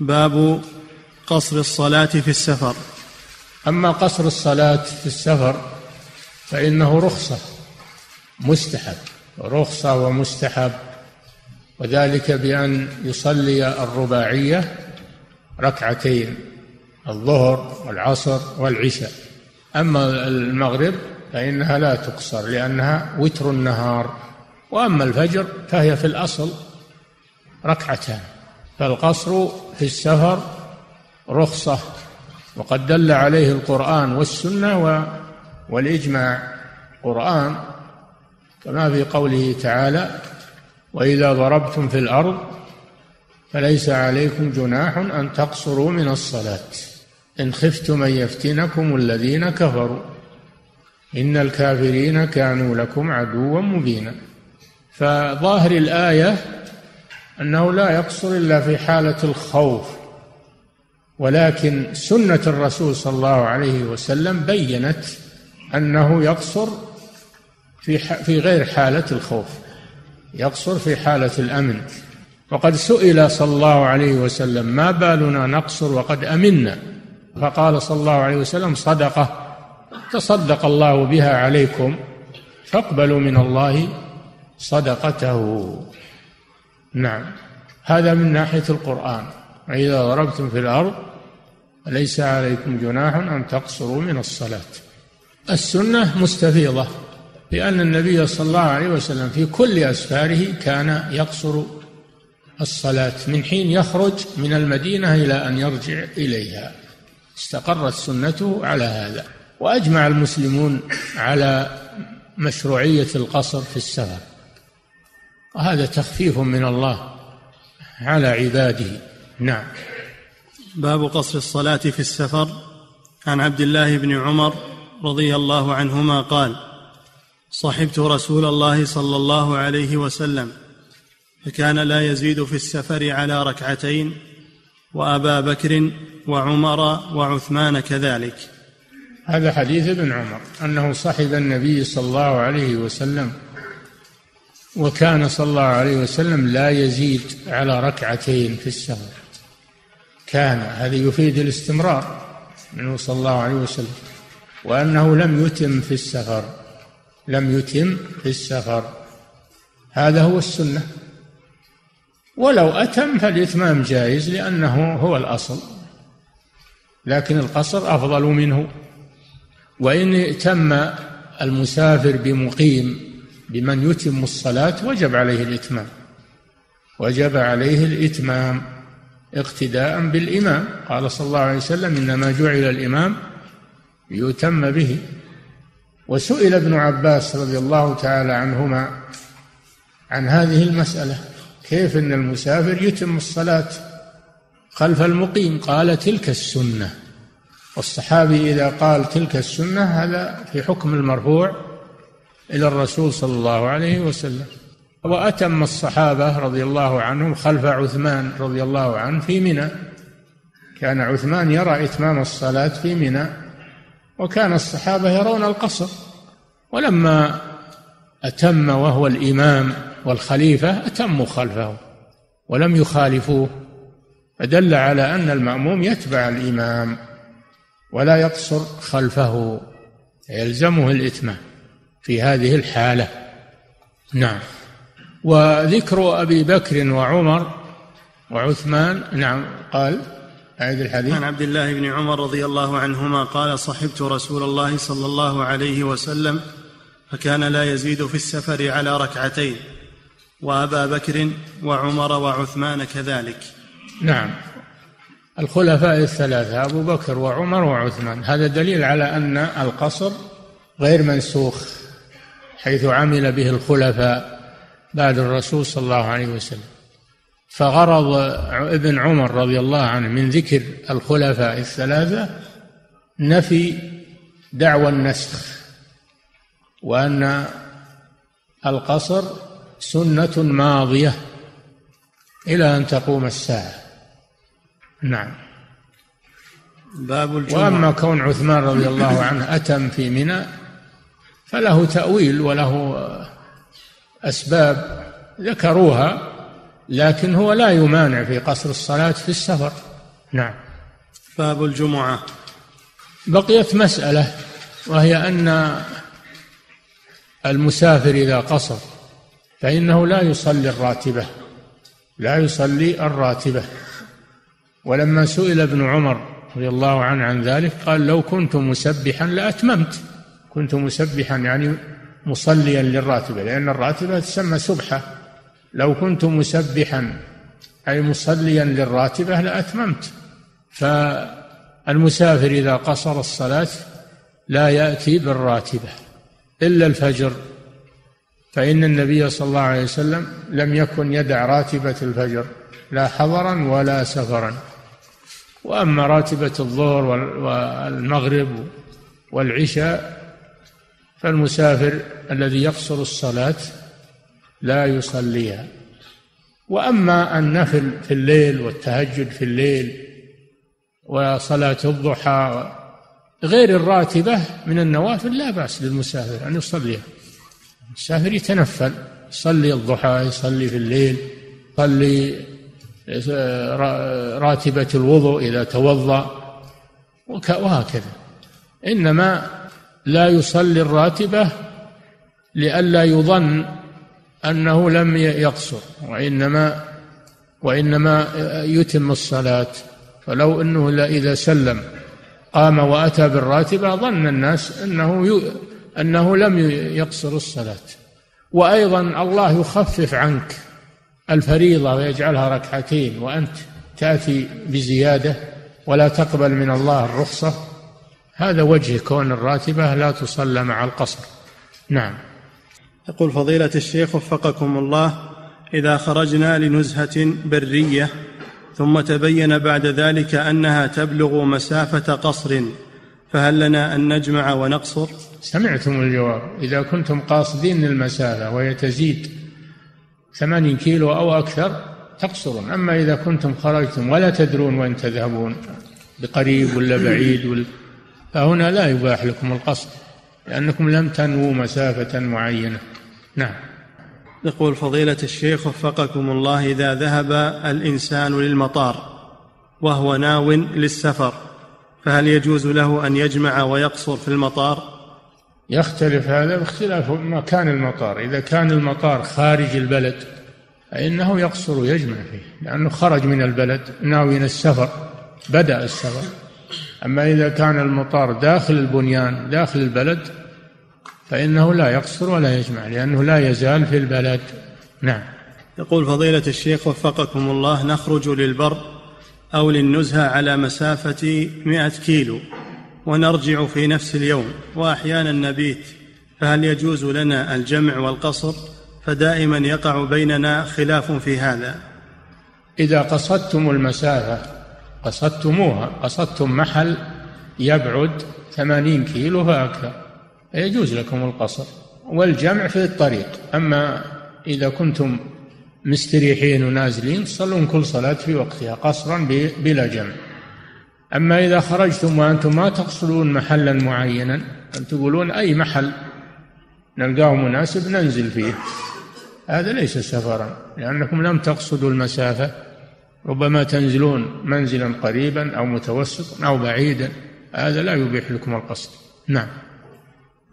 باب قصر الصلاة في السفر. أما قصر الصلاة في السفر فإنه رخصة مستحب رخصة ومستحب وذلك بأن يصلي الرباعية ركعتين الظهر والعصر والعشاء. أما المغرب فإنها لا تقصر لأنها وتر النهار وأما الفجر فهي في الأصل ركعتان. فالقصر في السفر رخصة وقد دل عليه القرآن والسنة والإجماع. قرآن كما في قوله تعالى وإذا ضربتم في الأرض فليس عليكم جناح أن تقصروا من الصلاة. إن خفتم أن يفتنكم الذين كفروا. إن الكافرين كانوا لكم عدوا مبينا. فظاهر الآية أنه لا يقصر إلا في حالة الخوف ولكن سنة الرسول صلى الله عليه وسلم بينت أنه يقصر في في غير حالة الخوف يقصر في حالة الأمن. وقد سئل صلى الله عليه وسلم ما بالنا نقصر وقد أمنا؟ فقال صلى الله عليه وسلم صدقة تصدق الله بها عليكم فاقبلوا من الله صدقته. نعم. هذا من ناحية القرآن. وإذا ضربتم في الأرض ليس عليكم جناح أن تقصروا من الصلاة. السنة مستفيضة لأن النبي صلى الله عليه وسلم في كل أسفاره كان يقصر الصلاة من حين يخرج من المدينة إلى أن يرجع إليها. استقرت سنته على هذا. وأجمع المسلمون على مشروعية القصر في السفر. وهذا تخفيف من الله على عباده. نعم. باب قصر الصلاة في السفر. عن عبد الله بن عمر رضي الله عنهما قال صحبت رسول الله صلى الله عليه وسلم فكان لا يزيد في السفر على ركعتين وأبا بكر وعمر وعثمان كذلك. هذا حديث ابن عمر أنه صحب النبي صلى الله عليه وسلم وكان صلى الله عليه وسلم لا يزيد على ركعتين في السفر كان هذا يفيد الاستمرار منه صلى الله عليه وسلم. وأنه لم يتم في السفر لم يتم في السفر. هذا هو السنة. ولو أتم فالإتمام جائز لأنه هو الأصل. لكن القصر أفضل منه. وإن ائتم المسافر بمقيم بمن يتم الصلاة وجب عليه الإتمام. وجب عليه الإتمام اقتداء بالإمام. قال صلى الله عليه وسلم إنما جعل الإمام ليتم به. وسئل ابن عباس رضي الله تعالى عنهما عن هذه المسألة كيف إن المسافر يتم الصلاة خلف المقيم؟ قال تلك السنة. والصحابي إذا قال تلك السنة هذا في حكم المرفوع. إلى الرسول صلى الله عليه وسلم. وأتم الصحابة رضي الله عنهم خلف عثمان رضي الله عنه في منى. كان عثمان يرى إتمام الصلاة في منى وكان الصحابة يرون القصر. ولما أتم وهو الإمام والخليفة أتموا خلفه ولم يخالفوه. فدل على أن المأموم يتبع الإمام ولا يقصر خلفه يلزمه الإتمام. في هذه الحالة. نعم. وذكر أبي بكر وعمر وعثمان. نعم قال أعيد الحديث. عن عبد الله بن عمر رضي الله عنهما قال صحبت رسول الله صلى الله عليه وسلم فكان لا يزيد في السفر على ركعتين وأبا بكر وعمر وعثمان كذلك. نعم. الخلفاء الثلاثة أبو بكر وعمر وعثمان. هذا دليل على أن القصر غير منسوخ. حيث عمل به الخلفاء بعد الرسول صلى الله عليه وسلم. فغرض ابن عمر رضي الله عنه من ذكر الخلفاء الثلاثة نفي دعوى النسخ وأن القصر سنة ماضية إلى أن تقوم الساعة. نعم. باب الجمعة. وأما كون عثمان رضي الله عنه أتم في منى فله تأويل وله أسباب ذكروها لكن هو لا يمانع في قصر الصلاة في السفر. نعم. باب الجمعة. بقيت مسألة وهي أن المسافر إذا قصر فإنه لا يصلي الراتبة لا يصلي الراتبة. ولما سئل ابن عمر رضي الله عنه عن ذلك قال لو كنت مسبحا لأتممت. كنت مسبحا يعني مصليا للراتبة لأن الراتبة تسمى سبحة. لو كنت مسبحا أي مصليا للراتبة لأتممت فالمسافر إذا قصر الصلاة لا يأتي بالراتبة إلا الفجر. فإن النبي صلى الله عليه وسلم لم يكن يدع راتبة الفجر لا حضرا ولا سفرا. وأما راتبة الظهر والمغرب والعشاء فالمسافر الذي يقصر الصلاة لا يصليها وأما النفل في الليل والتهجد في الليل وصلاة الضحى غير الراتبة من النوافل لا بأس للمسافر أن يصليها. المسافر يتنفل يصلي الضحى يصلي في الليل يصلي راتبة الوضوء إذا توضأ وهكذا. إنما لا يصلي الراتبة لئلا يظن أنه لم يقصر وإنما وإنما يتم الصلاة. فلو أنه إذا سلم قام وأتى بالراتبة ظن الناس أنه أنه لم يقصر الصلاة. وأيضا الله يخفف عنك الفريضة ويجعلها ركعتين وأنت تأتي بزيادة ولا تقبل من الله الرخصة. هذا وجه كون الراتبة لا تصلى مع القصر. نعم. يقول فضيلة الشيخ وفقكم الله إذا خرجنا لنزهة برية ثم تبين بعد ذلك أنها تبلغ مسافة قصر فهل لنا أن نجمع ونقصر؟ سمعتم الجواب. إذا كنتم قاصدين المسافة وهي تزيد ثمانين كيلو أو أكثر تقصرون. أما إذا كنتم خرجتم ولا تدرون وين تذهبون بقريب ولا بعيد ولا فهنا لا يباح لكم القصر لأنكم لم تنووا مسافة معينة. نعم. يقول فضيلة الشيخ وفقكم الله إذا ذهب الإنسان للمطار وهو ناو للسفر فهل يجوز له أن يجمع ويقصر في المطار؟ يختلف هذا باختلاف مكان المطار. إذا كان المطار خارج البلد فإنه يقصر ويجمع فيه لأنه خرج من البلد ناوي السفر بدأ السفر. أما إذا كان المطار داخل البنيان داخل البلد فإنه لا يقصر ولا يجمع لأنه لا يزال في البلد. نعم. يقول فضيلة الشيخ وفقكم الله نخرج للبر أو للنزهة على مسافة مئة كيلو ونرجع في نفس اليوم وأحيانا نبيت فهل يجوز لنا الجمع والقصر؟ فدائما يقع بيننا خلاف في هذا. إذا قصدتم المسافة قصدتموها قصدتم محل يبعد ثمانين كيلو فأكثر يجوز لكم القصر والجمع في الطريق. أما إذا كنتم مستريحين ونازلين تصلون كل صلاة في وقتها قصرا بلا جمع. أما إذا خرجتم وأنتم ما تقصدون محلا معينا أن تقولون أي محل نلقاه مناسب ننزل فيه. هذا ليس سفرا لأنكم لم تقصدوا المسافة. ربما تنزلون منزلا قريبا أو متوسطا أو بعيدا. هذا لا يبيح لكم القصد. نعم.